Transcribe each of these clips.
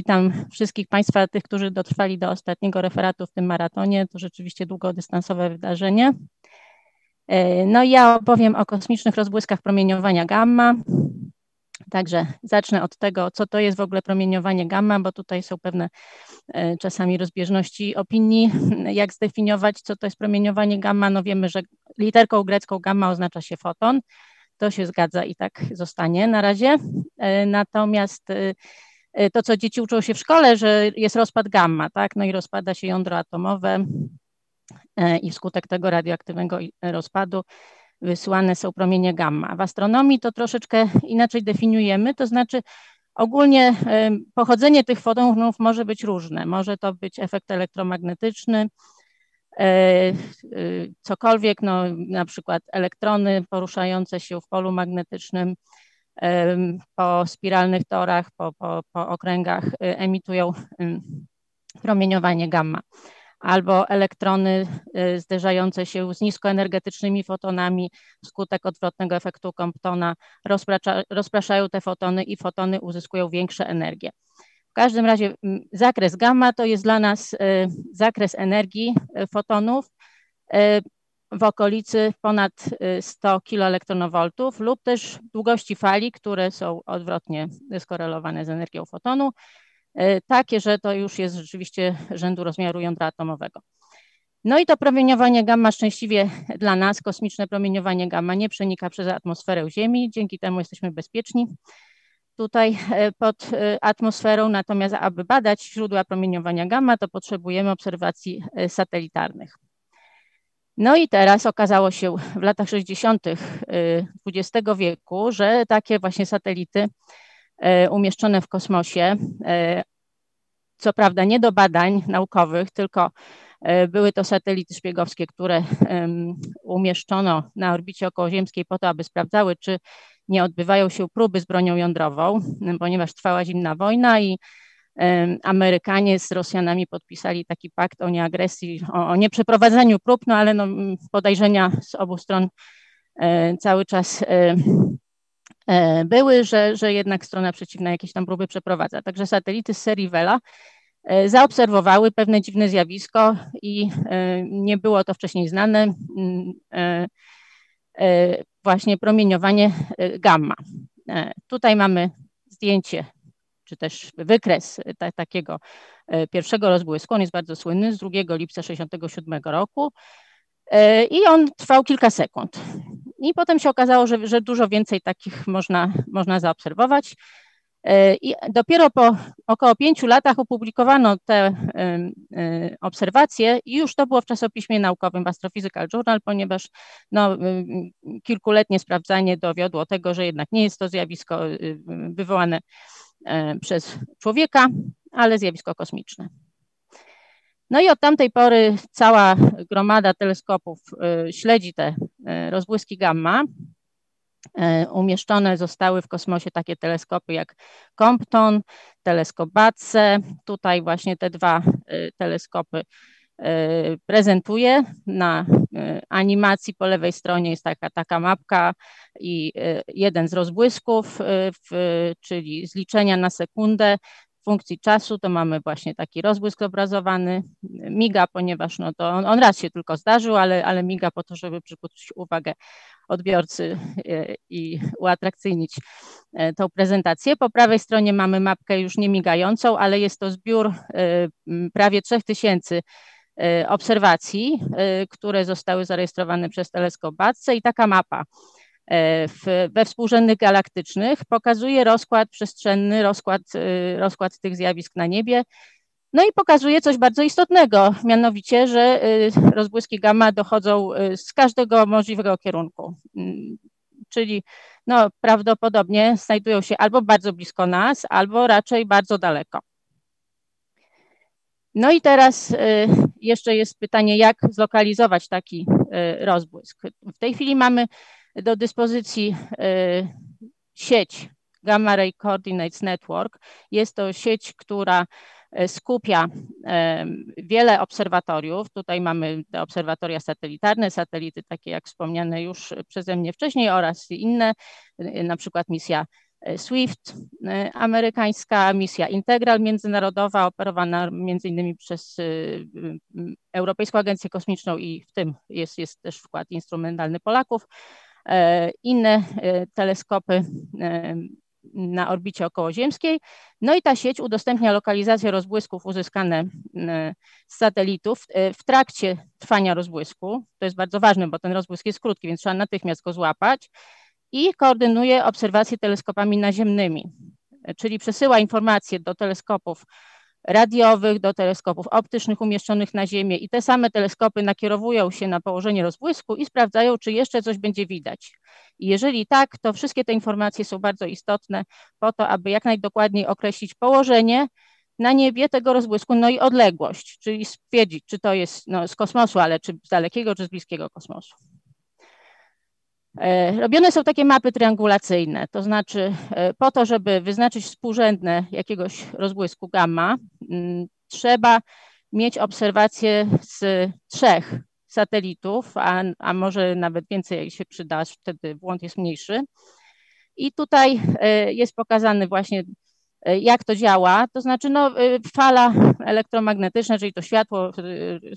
witam wszystkich Państwa, tych, którzy dotrwali do ostatniego referatu w tym maratonie. To rzeczywiście długodystansowe wydarzenie. No i ja opowiem o kosmicznych rozbłyskach promieniowania gamma. Także zacznę od tego, co to jest w ogóle promieniowanie gamma, bo tutaj są pewne e, czasami rozbieżności opinii, jak zdefiniować, co to jest promieniowanie gamma. No wiemy, że literką grecką gamma oznacza się foton. To się zgadza i tak zostanie na razie. E, natomiast e, to, co dzieci uczą się w szkole, że jest rozpad gamma, tak? No i rozpada się jądro atomowe i wskutek tego radioaktywnego rozpadu wysyłane są promienie gamma. W astronomii to troszeczkę inaczej definiujemy, to znaczy ogólnie pochodzenie tych fotonów może być różne. Może to być efekt elektromagnetyczny, cokolwiek, no, na przykład elektrony poruszające się w polu magnetycznym po spiralnych torach, po, po, po okręgach e, emitują promieniowanie gamma. Albo elektrony y, zderzające się z niskoenergetycznymi fotonami wskutek odwrotnego efektu Comptona. Rozprasza, rozpraszają te fotony i fotony uzyskują większe energię. W każdym razie zakres gamma to jest dla nas y, zakres energii y, fotonów w okolicy ponad 100 kiloelektronowoltów lub też długości fali, które są odwrotnie skorelowane z energią fotonu E, takie, że to już jest rzeczywiście rzędu rozmiaru jądra atomowego. No i to promieniowanie gamma szczęśliwie dla nas, kosmiczne promieniowanie gamma nie przenika przez atmosferę Ziemi, dzięki temu jesteśmy bezpieczni tutaj e, pod atmosferą, natomiast aby badać źródła promieniowania gamma, to potrzebujemy obserwacji satelitarnych. No i teraz okazało się w latach 60. XX wieku, że takie właśnie satelity E, umieszczone w kosmosie. E, co prawda nie do badań naukowych, tylko były to satelity szpiegowskie, które umieszczono na orbicie okołoziemskiej po to, aby sprawdzały, czy nie odbywają się próby z bronią jądrową, ponieważ trwała zimna wojna i Amerykanie z Rosjanami podpisali taki pakt o nieagresji, o, o nieprzeprowadzeniu prób, no ale no, podejrzenia z obu stron cały czas E, były, że, że jednak strona przeciwna jakieś tam próby przeprowadza. Także satelity z serii Vela e, zaobserwowały pewne dziwne zjawisko i e, nie było to wcześniej znane, właśnie promieniowanie gamma. Tutaj mamy zdjęcie, czy też wykres takiego pierwszego rozbłysku, on jest bardzo słynny, z 2 lipca 1967 roku i on trwał kilka sekund. I potem się okazało, że, że dużo więcej takich można, można zaobserwować. I dopiero po około pięciu latach opublikowano te obserwacje i już to było w czasopiśmie naukowym Astrophysical Journal, ponieważ no, kilkuletnie sprawdzanie dowiodło tego, że jednak nie jest to zjawisko wywołane przez człowieka, ale zjawisko kosmiczne. No i od tamtej pory cała gromada teleskopów y, śledzi te y, rozbłyski gamma. Umieszczone zostały w kosmosie takie teleskopy jak Compton, teleskop Batse. Tutaj właśnie te dwa teleskopy prezentuję. Na animacji po lewej stronie jest taka, taka mapka i jeden z rozbłysków, czyli zliczenia na sekundę funkcji czasu, to mamy właśnie taki rozbłysk obrazowany, miga, ponieważ no to on, on raz się tylko zdarzył, ale, ale miga po to, żeby przykuć uwagę odbiorcy i uatrakcyjnić tą prezentację. Po prawej stronie mamy mapkę już nie migającą, ale jest to zbiór prawie 3000 obserwacji, które zostały zarejestrowane przez teleskop Batce i taka mapa E, w, we współrzędnych galaktycznych, pokazuje rozkład przestrzenny, rozkład, rozkład tych zjawisk na niebie. No i pokazuje coś bardzo istotnego, mianowicie, że rozbłyski gamma dochodzą z każdego możliwego kierunku. Mm, czyli no, prawdopodobnie znajdują się albo bardzo blisko nas, albo raczej bardzo daleko. No i teraz jeszcze jest pytanie, jak zlokalizować taki rozbłysk. W tej chwili mamy do dyspozycji y, sieć Gamma Ray Coordinates Network. Jest to sieć, która y, skupia y, wiele obserwatoriów. Tutaj mamy te obserwatoria satelitarne, satelity takie jak wspomniane już przeze mnie wcześniej oraz inne, na przykład misja SWIFT, amerykańska misja Integral międzynarodowa, operowana między innymi przez Europejską Agencję Kosmiczną i w tym jest, jest też wkład instrumentalny Polaków. Inne teleskopy na orbicie okołoziemskiej. No i ta sieć udostępnia lokalizację rozbłysków uzyskane z satelitów w trakcie trwania rozbłysku. To jest bardzo ważne, bo ten rozbłysk jest krótki, więc trzeba natychmiast go złapać. I koordynuje obserwacje teleskopami naziemnymi, czyli przesyła informacje do teleskopów radiowych, do teleskopów optycznych umieszczonych na Ziemię i te same teleskopy nakierowują się na położenie rozbłysku i sprawdzają, czy jeszcze coś będzie widać. I jeżeli tak, to wszystkie te informacje są bardzo istotne po to, aby jak najdokładniej określić położenie na niebie tego rozbłysku, no i odległość, czyli stwierdzić, czy to jest no, z kosmosu, ale czy z dalekiego, czy z bliskiego kosmosu. E, robione są takie mapy triangulacyjne, to znaczy e, po to, żeby wyznaczyć współrzędne jakiegoś rozbłysku gamma, mm, trzeba mieć obserwacje z trzech satelitów, a, a może nawet więcej się przyda, wtedy błąd jest mniejszy. I tutaj e, jest pokazany właśnie jak to działa, to znaczy no, fala elektromagnetyczna, czyli to światło,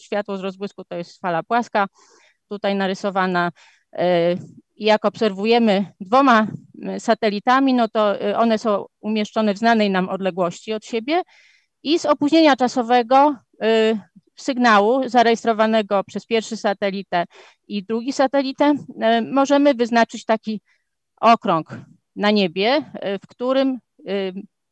światło z rozbłysku to jest fala płaska, tutaj narysowana jak obserwujemy dwoma y, satelitami, no to y, one są umieszczone w znanej nam odległości od siebie i z opóźnienia czasowego y, sygnału zarejestrowanego przez pierwszy satelitę i drugi satelitę możemy wyznaczyć taki okrąg na niebie, w którym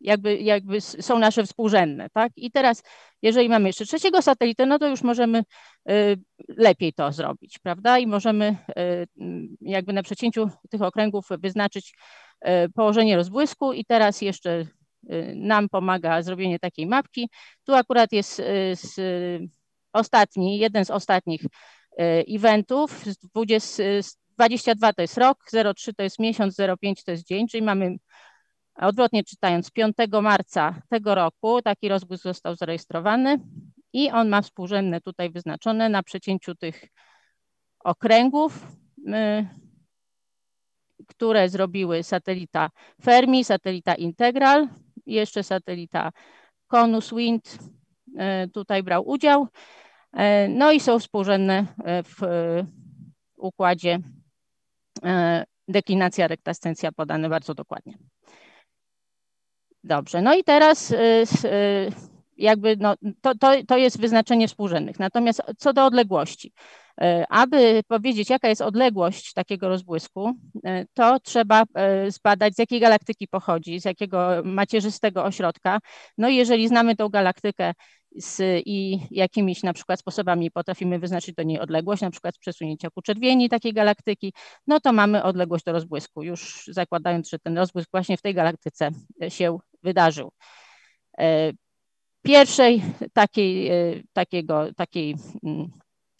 jakby, jakby są nasze współrzędne, tak? I teraz, jeżeli mamy jeszcze trzeciego satelitę, no to już możemy y, lepiej to zrobić, prawda? I możemy y, jakby na przecięciu tych okręgów wyznaczyć y, położenie rozbłysku i teraz jeszcze nam pomaga zrobienie takiej mapki. Tu akurat jest ostatni, jeden z ostatnich eventów, 20, 22 to jest rok, 03 to jest miesiąc, 05 to jest dzień, czyli mamy Odwrotnie czytając, 5 marca tego roku taki rozbłysk został zarejestrowany i on ma współrzędne tutaj wyznaczone na przecięciu tych okręgów, y, które zrobiły satelita Fermi, satelita Integral, jeszcze satelita Conus Wind y, tutaj brał udział. Y, no i są współrzędne w układzie deklinacja rektascencja podane bardzo dokładnie. Dobrze, no i teraz y, y, jakby no, to, to, to jest wyznaczenie współrzędnych. Natomiast co do odległości, y, aby powiedzieć, jaka jest odległość takiego rozbłysku, to trzeba zbadać, z jakiej galaktyki pochodzi, z jakiego macierzystego ośrodka. No i jeżeli znamy tą galaktykę z, i jakimiś na przykład sposobami potrafimy wyznaczyć do niej odległość, na przykład przesunięcia ku czerwieni takiej galaktyki, no to mamy odległość do rozbłysku, już zakładając, że ten rozbłysk właśnie w tej galaktyce się wydarzył. E, pierwszej takiej, e, takiego, takiej mm,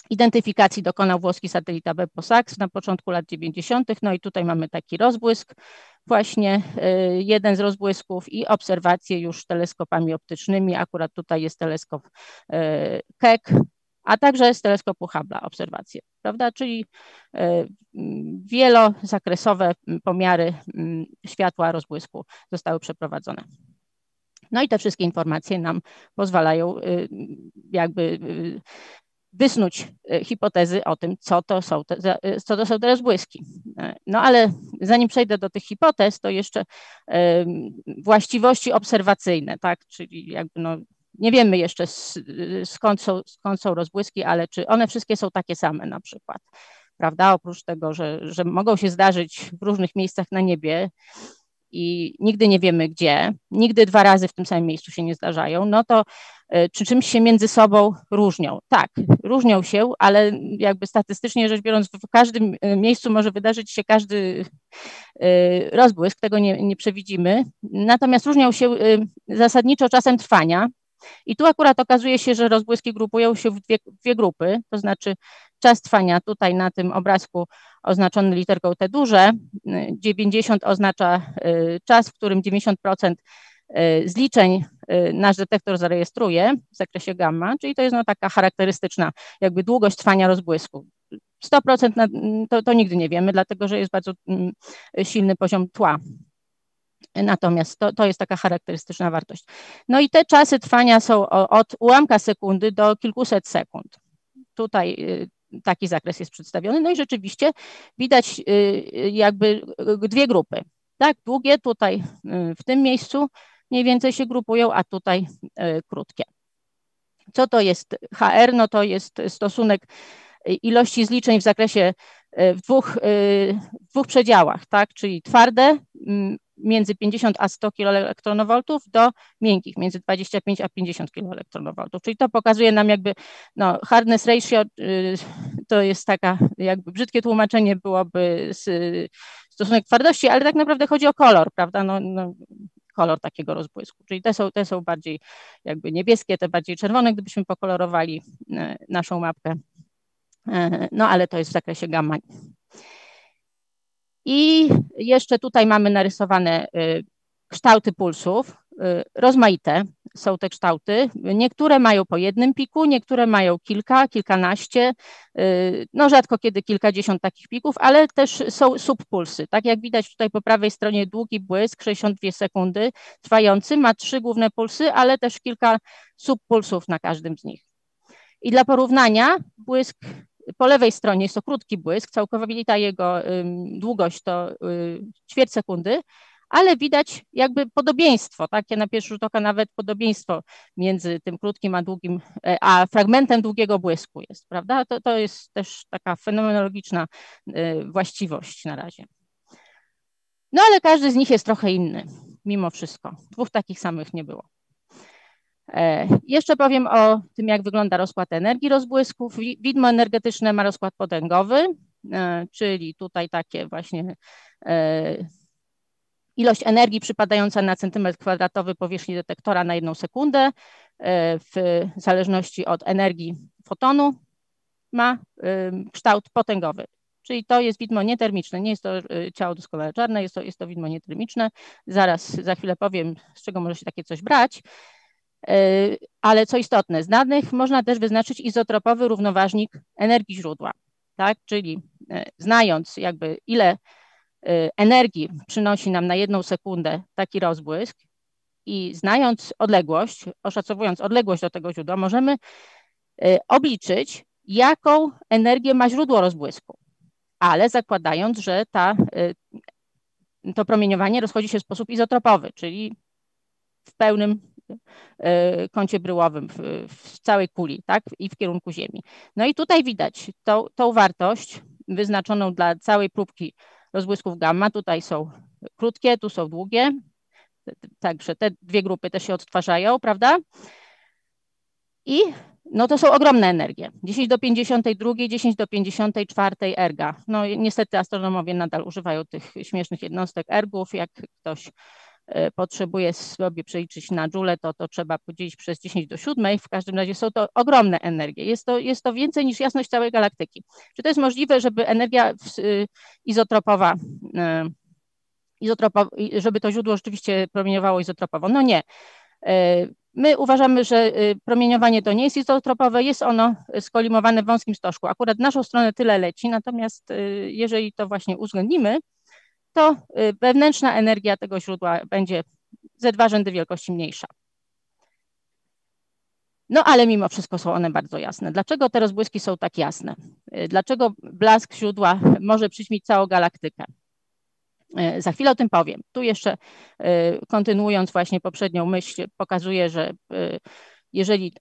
identyfikacji dokonał włoski satelita Beposax na początku lat 90. No i tutaj mamy taki rozbłysk, właśnie e, jeden z rozbłysków i obserwacje już teleskopami optycznymi. Akurat tutaj jest teleskop Keck, a także z teleskopu Hubble'a obserwacje, prawda? Czyli wielozakresowe pomiary światła rozbłysku zostały przeprowadzone. No i te wszystkie informacje nam pozwalają y, jakby y, wysnuć y, hipotezy o tym, co to są te, co to są te rozbłyski. No ale zanim przejdę do tych hipotez, to jeszcze właściwości obserwacyjne, tak, czyli jakby no, nie wiemy jeszcze skąd są, skąd są rozbłyski, ale czy one wszystkie są takie same na przykład, prawda? Oprócz tego, że, że mogą się zdarzyć w różnych miejscach na niebie i nigdy nie wiemy gdzie, nigdy dwa razy w tym samym miejscu się nie zdarzają, no to e, czy czymś się między sobą różnią? Tak, różnią się, ale jakby statystycznie rzecz biorąc, w każdym e, miejscu może wydarzyć się każdy e, rozbłysk, tego nie, nie przewidzimy. Natomiast różnią się zasadniczo czasem trwania, i tu akurat okazuje się, że rozbłyski grupują się w dwie, dwie grupy, to znaczy czas trwania tutaj na tym obrazku oznaczony literką T duże, 90 oznacza y, czas, w którym 90% y, zliczeń y, nasz detektor zarejestruje w zakresie gamma, czyli to jest no taka charakterystyczna jakby długość trwania rozbłysku. 100% na, to, to nigdy nie wiemy, dlatego że jest bardzo mm, silny poziom tła Natomiast to, to jest taka charakterystyczna wartość. No i te czasy trwania są od ułamka sekundy do kilkuset sekund. Tutaj y, taki zakres jest przedstawiony. No i rzeczywiście widać y, jakby dwie grupy. Tak, długie tutaj w tym miejscu mniej więcej się grupują, a tutaj krótkie. Co to jest HR? No to jest stosunek ilości zliczeń w zakresie w dwóch, w dwóch przedziałach, tak? czyli twarde między 50 a 100 kiloelektronowoltów do miękkich między 25 a 50 kiloelektronowoltów. Czyli to pokazuje nam jakby no, hardness ratio y, to jest taka jakby brzydkie tłumaczenie byłoby z, stosunek twardości, ale tak naprawdę chodzi o kolor, prawda? No, no, kolor takiego rozbłysku. Czyli te są, te są bardziej jakby niebieskie, te bardziej czerwone, gdybyśmy pokolorowali y, naszą mapkę. Y, no ale to jest w zakresie gamma. I jeszcze tutaj mamy narysowane y, kształty pulsów, y, rozmaite są te kształty. Niektóre mają po jednym piku, niektóre mają kilka, kilkanaście, y, no rzadko kiedy kilkadziesiąt takich pików, ale też są subpulsy. Tak jak widać tutaj po prawej stronie długi błysk, 62 sekundy, trwający, ma trzy główne pulsy, ale też kilka subpulsów na każdym z nich. I dla porównania błysk po lewej stronie jest to krótki błysk, całkowita jego długość to y, ćwierć sekundy, ale widać jakby podobieństwo, takie na pierwszy rzut oka nawet podobieństwo między tym krótkim a długim, e, a fragmentem długiego błysku jest, prawda? To, to jest też taka fenomenologiczna y, właściwość na razie. No ale każdy z nich jest trochę inny, mimo wszystko. Dwóch takich samych nie było. E, jeszcze powiem o tym, jak wygląda rozkład energii rozbłysków. Widmo energetyczne ma rozkład potęgowy, e, czyli tutaj takie właśnie e, ilość energii przypadająca na centymetr kwadratowy powierzchni detektora na jedną sekundę w zależności od energii fotonu ma kształt potęgowy. Czyli to jest widmo nietermiczne, nie jest to ciało doskonale czarne, jest to, jest to widmo nietermiczne. Zaraz, za chwilę powiem, z czego może się takie coś brać. E, ale co istotne, z danych można też wyznaczyć izotropowy równoważnik energii źródła, tak? czyli e, znając jakby ile e, energii przynosi nam na jedną sekundę taki rozbłysk i znając odległość, oszacowując odległość do tego źródła, możemy obliczyć, jaką energię ma źródło rozbłysku, ale zakładając, że ta, to promieniowanie rozchodzi się w sposób izotropowy, czyli w pełnym kącie bryłowym w, w, całej kuli, tak, i w kierunku Ziemi. No i tutaj widać tą, tą wartość wyznaczoną dla całej próbki rozbłysków gamma. Tutaj są krótkie, tu są długie, także te dwie grupy też się odtwarzają, prawda? I no to są ogromne energie. 10 do 52, 10 do 54 erga. No niestety astronomowie nadal używają tych śmiesznych jednostek ergów. Jak ktoś potrzebuje sobie przeliczyć na joule, to to trzeba podzielić przez 10 do 7. W każdym razie są to ogromne energie. Jest to, jest to więcej niż jasność całej galaktyki. Czy to jest możliwe, żeby energia y, izotropowa, y, izotropo, żeby to źródło rzeczywiście promieniowało izotropowo? No nie. E, my uważamy, że y, promieniowanie to nie jest izotropowe, jest ono skolimowane w wąskim stożku. Akurat w naszą stronę tyle leci, natomiast jeżeli to właśnie uwzględnimy, to y, wewnętrzna energia tego źródła będzie ze dwa rzędy wielkości mniejsza. No ale mimo wszystko są one bardzo jasne. Dlaczego te rozbłyski są tak jasne? Y, dlaczego blask źródła może przyćmić całą galaktykę? Y, za chwilę o tym powiem. Tu jeszcze kontynuując właśnie poprzednią myśl, pokazuję, że jeżeli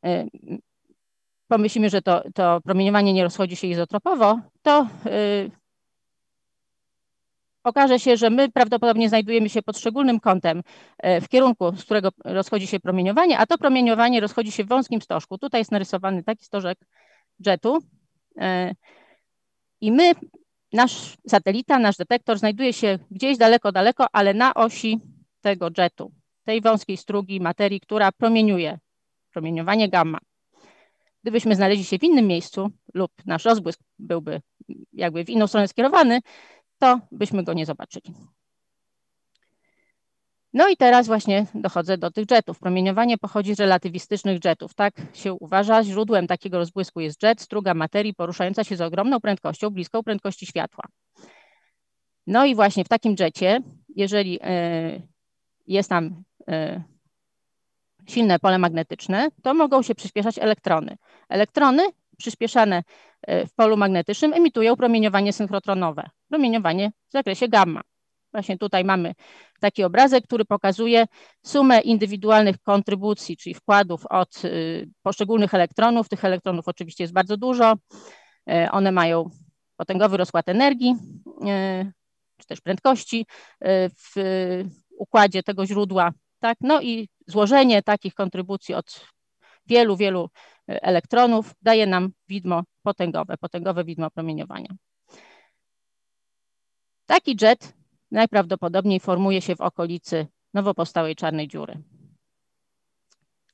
pomyślimy, że to, to promieniowanie nie rozchodzi się izotropowo, to okaże się, że my prawdopodobnie znajdujemy się pod szczególnym kątem e, w kierunku, z którego rozchodzi się promieniowanie, a to promieniowanie rozchodzi się w wąskim stożku. Tutaj jest narysowany taki stożek jetu e, i my, nasz satelita, nasz detektor znajduje się gdzieś daleko, daleko, ale na osi tego jetu, tej wąskiej strugi materii, która promieniuje, promieniowanie gamma. Gdybyśmy znaleźli się w innym miejscu lub nasz rozbłysk byłby jakby w inną stronę skierowany, to byśmy go nie zobaczyli. No i teraz właśnie dochodzę do tych jetów. Promieniowanie pochodzi z relatywistycznych jetów. Tak się uważa. Źródłem takiego rozbłysku jest jet, struga materii poruszająca się z ogromną prędkością, bliską prędkości światła. No i właśnie w takim jetie, jeżeli e, jest tam silne pole magnetyczne, to mogą się przyspieszać elektrony. Elektrony przyspieszane w polu magnetycznym emitują promieniowanie synchrotronowe, promieniowanie w zakresie gamma. Właśnie tutaj mamy taki obrazek, który pokazuje sumę indywidualnych kontrybucji, czyli wkładów od poszczególnych elektronów. Tych elektronów oczywiście jest bardzo dużo. One mają potęgowy rozkład energii, czy też prędkości w układzie tego źródła. Tak? No i złożenie takich kontrybucji od wielu, wielu elektronów daje nam widmo potęgowe, potęgowe widmo promieniowania. Taki jet najprawdopodobniej formuje się w okolicy nowo powstałej czarnej dziury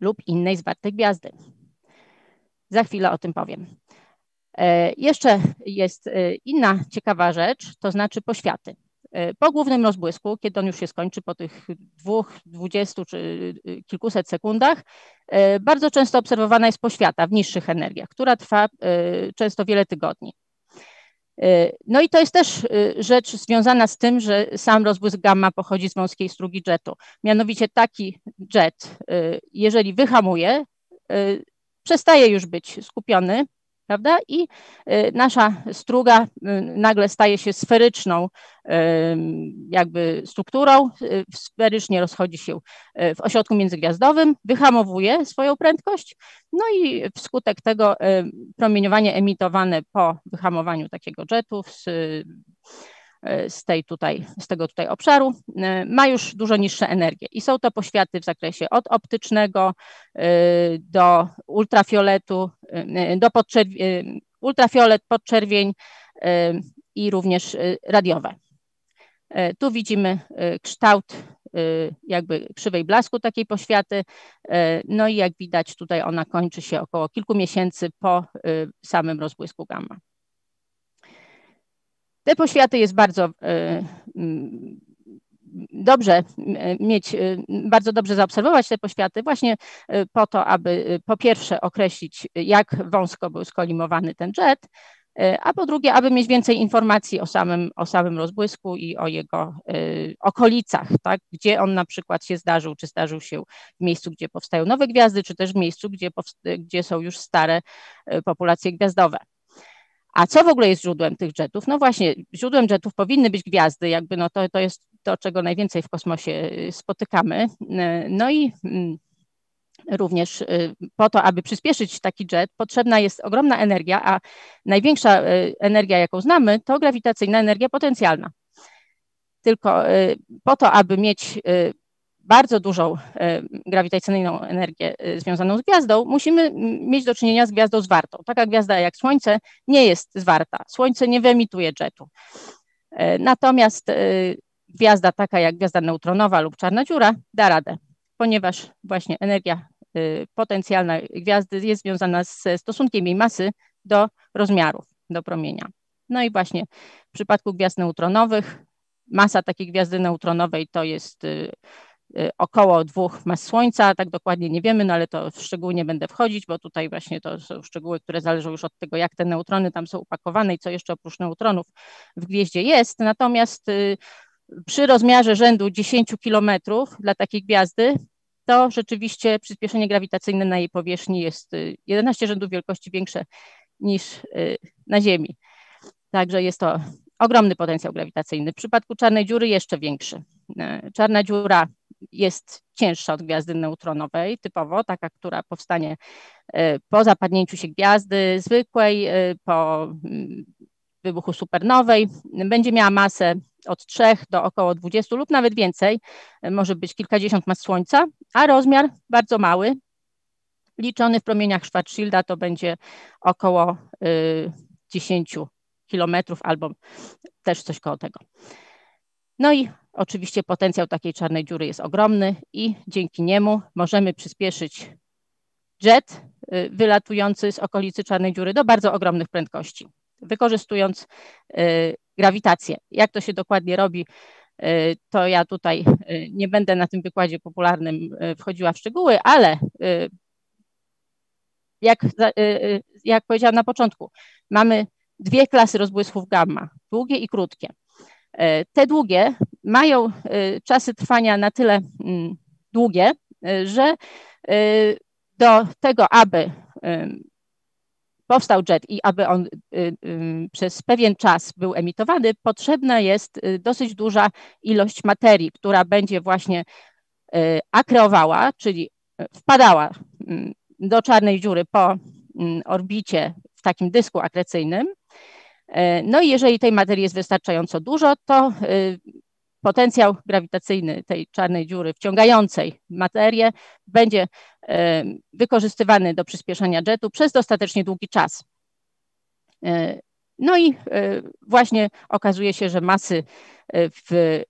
lub innej zwartej gwiazdy. Za chwilę o tym powiem. E, jeszcze jest e, inna ciekawa rzecz, to znaczy poświaty. E, po głównym rozbłysku, kiedy on już się skończy po tych dwóch, dwudziestu czy kilkuset sekundach, bardzo często obserwowana jest poświata w niższych energiach, która trwa często wiele tygodni. No i to jest też rzecz związana z tym, że sam rozbłysk gamma pochodzi z wąskiej strugi jetu. Mianowicie taki jet, jeżeli wyhamuje, przestaje już być skupiony prawda? I y, nasza struga y, nagle staje się sferyczną y, jakby strukturą, sferycznie rozchodzi się w ośrodku międzygwiazdowym, wyhamowuje swoją prędkość, no i wskutek tego promieniowanie emitowane po wyhamowaniu takiego jetu z z, tej tutaj, z tego tutaj obszaru, e, ma już dużo niższe energie i są to poświaty w zakresie od optycznego e, do ultrafioletu, do ultrafiolet, podczerwień i również radiowe. Tu widzimy kształt jakby krzywej blasku takiej poświaty. No i jak widać tutaj ona kończy się około kilku miesięcy po samym rozbłysku gamma. Te poświaty jest bardzo e, dobrze e, mieć, e, bardzo dobrze zaobserwować te poświaty właśnie po to, aby po pierwsze określić, jak wąsko był skolimowany ten jet, a po drugie, aby mieć więcej informacji o samym, o samym rozbłysku i o jego okolicach, tak? gdzie on na przykład się zdarzył, czy zdarzył się w miejscu, gdzie powstają nowe gwiazdy, czy też w miejscu, gdzie, gdzie są już stare populacje gwiazdowe. A co w ogóle jest źródłem tych jetów? No właśnie, źródłem jetów powinny być gwiazdy, jakby no to, to jest to, czego najwięcej w kosmosie y, spotykamy. Y, no i mm, również y, po to, aby przyspieszyć taki jet, potrzebna jest ogromna energia, a największa energia, jaką znamy, to grawitacyjna energia potencjalna. Tylko po to, aby mieć bardzo dużą e, grawitacyjną energię e, związaną z gwiazdą, musimy mieć do czynienia z gwiazdą zwartą. Taka gwiazda jak Słońce nie jest zwarta. Słońce nie wyemituje jetu. E, natomiast gwiazda taka jak gwiazda neutronowa lub czarna dziura da radę, ponieważ właśnie energia potencjalna gwiazdy jest związana ze stosunkiem jej masy do rozmiarów, do promienia. No i właśnie w przypadku gwiazd neutronowych masa takiej gwiazdy neutronowej to jest około dwóch mas Słońca, tak dokładnie nie wiemy, no ale to w szczegóły nie będę wchodzić, bo tutaj właśnie to są szczegóły, które zależą już od tego, jak te neutrony tam są upakowane i co jeszcze oprócz neutronów w gwieździe jest. Natomiast y, przy rozmiarze rzędu 10 kilometrów dla takiej gwiazdy, to rzeczywiście przyspieszenie grawitacyjne na jej powierzchni jest 11 y, rzędów wielkości większe niż na Ziemi. Także jest to ogromny potencjał grawitacyjny. W przypadku czarnej dziury jeszcze większy. Czarna dziura jest cięższa od gwiazdy neutronowej, typowo taka, która powstanie e, po zapadnięciu się gwiazdy zwykłej, e, po mm, wybuchu supernowej. Będzie miała masę od 3 do około 20 lub nawet więcej, e, może być kilkadziesiąt mas Słońca, a rozmiar bardzo mały, liczony w promieniach Schwarzschilda to będzie około 10 kilometrów albo też coś koło tego. No i oczywiście potencjał takiej czarnej dziury jest ogromny i dzięki niemu możemy przyspieszyć jet y, wylatujący z okolicy czarnej dziury do bardzo ogromnych prędkości, wykorzystując y, grawitację. Jak to się dokładnie robi, y, to ja tutaj nie będę na tym wykładzie popularnym wchodziła w szczegóły, ale jak, jak powiedziałam na początku, mamy dwie klasy rozbłysków gamma, długie i krótkie. Te długie mają czasy trwania na tyle mm, długie, że do tego, aby powstał jet i aby on przez pewien czas był emitowany, potrzebna jest dosyć duża ilość materii, która będzie właśnie akreowała, czyli wpadała do czarnej dziury po orbicie w takim dysku akrecyjnym. No i jeżeli tej materii jest wystarczająco dużo, to potencjał grawitacyjny tej czarnej dziury wciągającej materię będzie e, wykorzystywany do przyspieszenia jetu przez dostatecznie długi czas. E, no i e, właśnie okazuje się, że masy w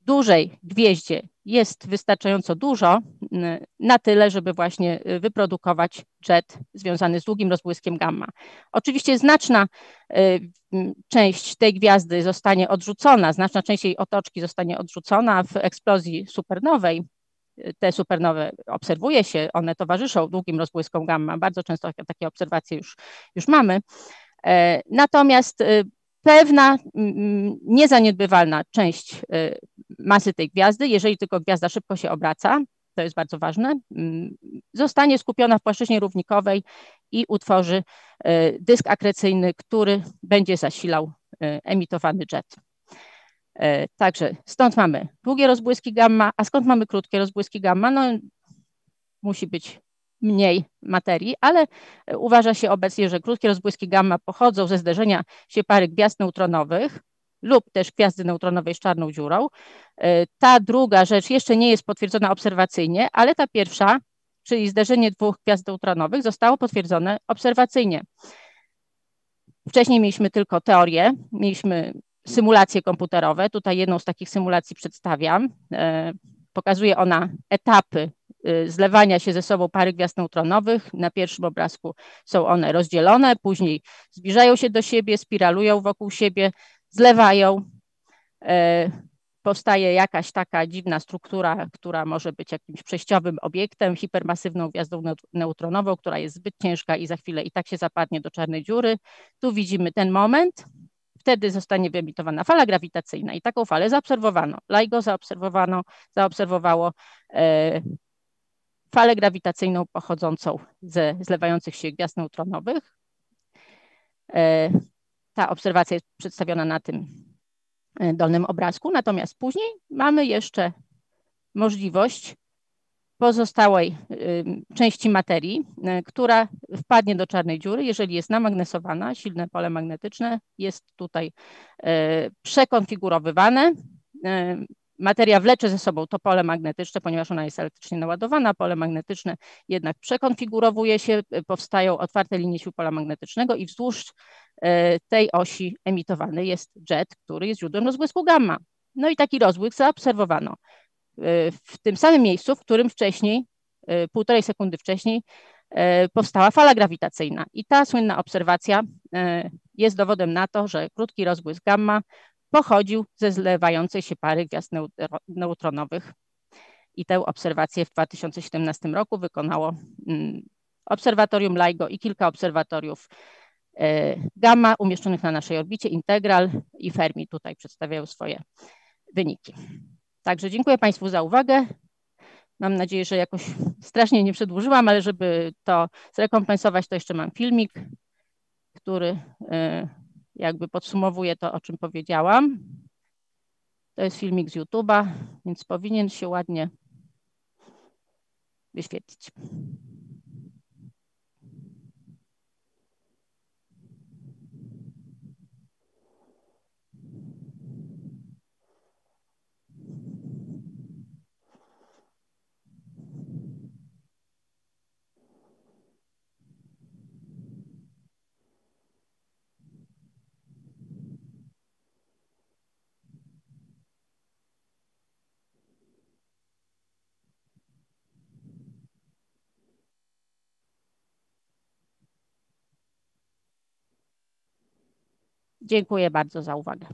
dużej gwieździe jest wystarczająco dużo na tyle, żeby właśnie wyprodukować jet związany z długim rozbłyskiem gamma. Oczywiście znaczna część tej gwiazdy zostanie odrzucona, znaczna część jej otoczki zostanie odrzucona w eksplozji supernowej. Te supernowe obserwuje się, one towarzyszą długim rozbłyskom gamma. Bardzo często takie obserwacje już, już mamy. E, natomiast pewna niezaniedbywalna część y, masy tej gwiazdy, jeżeli tylko gwiazda szybko się obraca, to jest bardzo ważne, zostanie skupiona w płaszczyźnie równikowej i utworzy y, dysk akrecyjny, który będzie zasilał y, emitowany jet. Także stąd mamy długie rozbłyski gamma, a skąd mamy krótkie rozbłyski gamma? No, musi być mniej materii, ale uważa się obecnie, że krótkie rozbłyski gamma pochodzą ze zderzenia się pary gwiazd neutronowych lub też gwiazdy neutronowej z czarną dziurą. E, ta druga rzecz jeszcze nie jest potwierdzona obserwacyjnie, ale ta pierwsza, czyli zderzenie dwóch gwiazd neutronowych, zostało potwierdzone obserwacyjnie. Wcześniej mieliśmy tylko teorię, mieliśmy symulacje komputerowe. Tutaj jedną z takich symulacji przedstawiam. E, pokazuje ona etapy Y, zlewania się ze sobą pary gwiazd neutronowych. Na pierwszym obrazku są one rozdzielone, później zbliżają się do siebie, spiralują wokół siebie, zlewają. E, powstaje jakaś taka dziwna struktura, która może być jakimś przejściowym obiektem, hipermasywną gwiazdą neutronową, która jest zbyt ciężka i za chwilę i tak się zapadnie do czarnej dziury. Tu widzimy ten moment, wtedy zostanie wyemitowana fala grawitacyjna i taką falę zaobserwowano. LIGO zaobserwowano, zaobserwowało e, falę grawitacyjną pochodzącą ze zlewających się gwiazd neutronowych. E, ta obserwacja jest przedstawiona na tym e, dolnym obrazku, natomiast później mamy jeszcze możliwość pozostałej części materii, e, która wpadnie do czarnej dziury, jeżeli jest namagnesowana, silne pole magnetyczne jest tutaj przekonfigurowywane materia wlecze ze sobą to pole magnetyczne, ponieważ ona jest elektrycznie naładowana, pole magnetyczne jednak przekonfigurowuje się, y, powstają otwarte linie sił pola magnetycznego i wzdłuż y, tej osi emitowany jest jet, który jest źródłem rozbłysku gamma. No i taki rozbłysk zaobserwowano y, w tym samym miejscu, w którym wcześniej, półtorej sekundy wcześniej, powstała fala grawitacyjna. I ta słynna obserwacja jest dowodem na to, że krótki rozbłysk gamma pochodził ze zlewającej się pary gwiazd neutronowych. I tę obserwację w 2017 roku wykonało mm, Obserwatorium LIGO i kilka obserwatoriów e, gamma umieszczonych na naszej orbicie, Integral i Fermi tutaj przedstawiają swoje wyniki. Także dziękuję Państwu za uwagę. Mam nadzieję, że jakoś strasznie nie przedłużyłam, ale żeby to zrekompensować, to jeszcze mam filmik, który e, jakby podsumowuje to, o czym powiedziałam. To jest filmik z YouTube'a, więc powinien się ładnie wyświetlić. Dziękuję bardzo za uwagę.